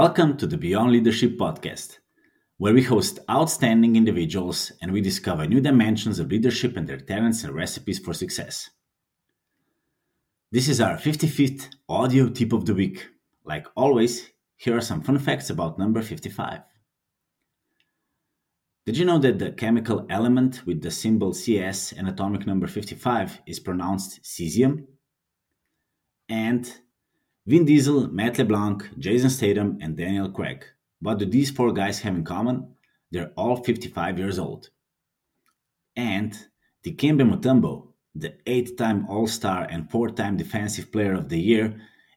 Welcome to the Beyond Leadership podcast, where we host outstanding individuals and we discover new dimensions of leadership and their talents and recipes for success. This is our 55th audio tip of the week. Like always, here are some fun facts about number 55. Did you know that the chemical element with the symbol CS and atomic number 55 is pronounced cesium? And Vin Diesel, Matt LeBlanc, Jason Statham, and Daniel Craig. What do these four guys have in common? They're all 55 years old. And Dikembe Mutombo, the eight-time All-Star and four-time Defensive Player of the Year,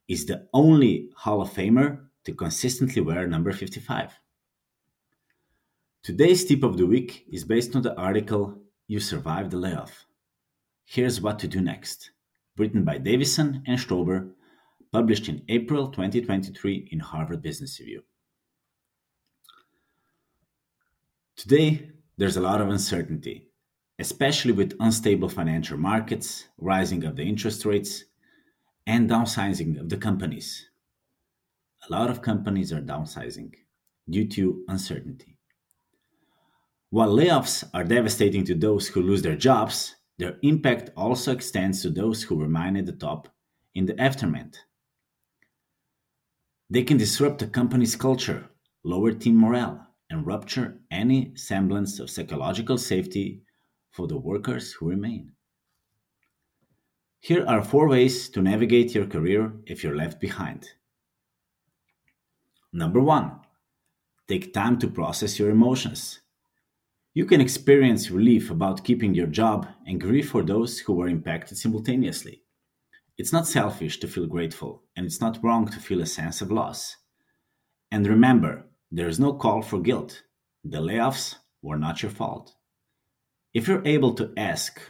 is the only Hall of Famer to consistently wear number 55. Today's tip of the week is based on the article You Survived the Layoff. Here's what to do next, written by Davison and Strober published in April 2023 in Harvard Business Review. Today, there's a lot of uncertainty, especially with unstable financial markets, rising of the interest rates, and downsizing of the companies. A lot of companies are downsizing due to uncertainty. While layoffs are devastating to those who lose their jobs, their impact also extends to those who remain at the top in the aftermath. They can disrupt a company's culture, lower team morale, and rupture any semblance of psychological safety for the workers who remain. Here are four ways to navigate your career if you're left behind. Number one, take time to process your emotions. You can experience relief about keeping your job and grief for those who were impacted simultaneously. It's not selfish to feel grateful, and it's not wrong to feel a sense of loss. And remember, there is no call for guilt. The layoffs were not your fault. If you're able to ask,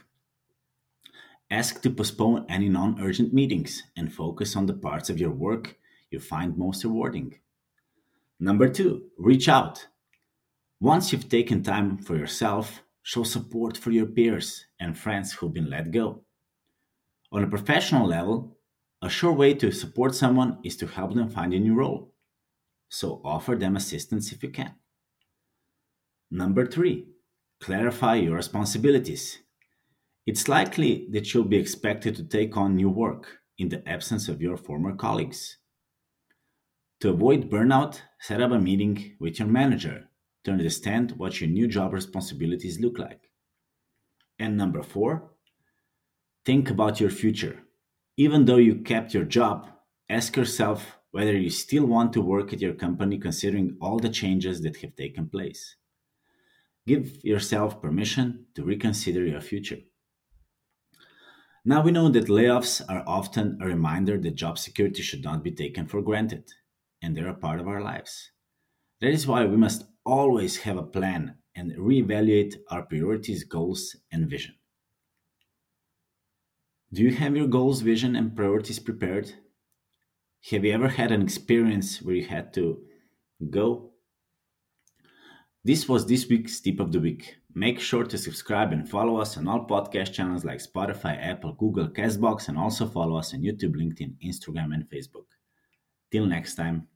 ask to postpone any non urgent meetings and focus on the parts of your work you find most rewarding. Number two, reach out. Once you've taken time for yourself, show support for your peers and friends who've been let go. On a professional level, a sure way to support someone is to help them find a new role. So offer them assistance if you can. Number three, clarify your responsibilities. It's likely that you'll be expected to take on new work in the absence of your former colleagues. To avoid burnout, set up a meeting with your manager to understand what your new job responsibilities look like. And number four, Think about your future. Even though you kept your job, ask yourself whether you still want to work at your company considering all the changes that have taken place. Give yourself permission to reconsider your future. Now we know that layoffs are often a reminder that job security should not be taken for granted, and they're a part of our lives. That is why we must always have a plan and reevaluate our priorities, goals, and vision. Do you have your goals, vision, and priorities prepared? Have you ever had an experience where you had to go? This was this week's tip of the week. Make sure to subscribe and follow us on all podcast channels like Spotify, Apple, Google, Castbox, and also follow us on YouTube, LinkedIn, Instagram, and Facebook. Till next time.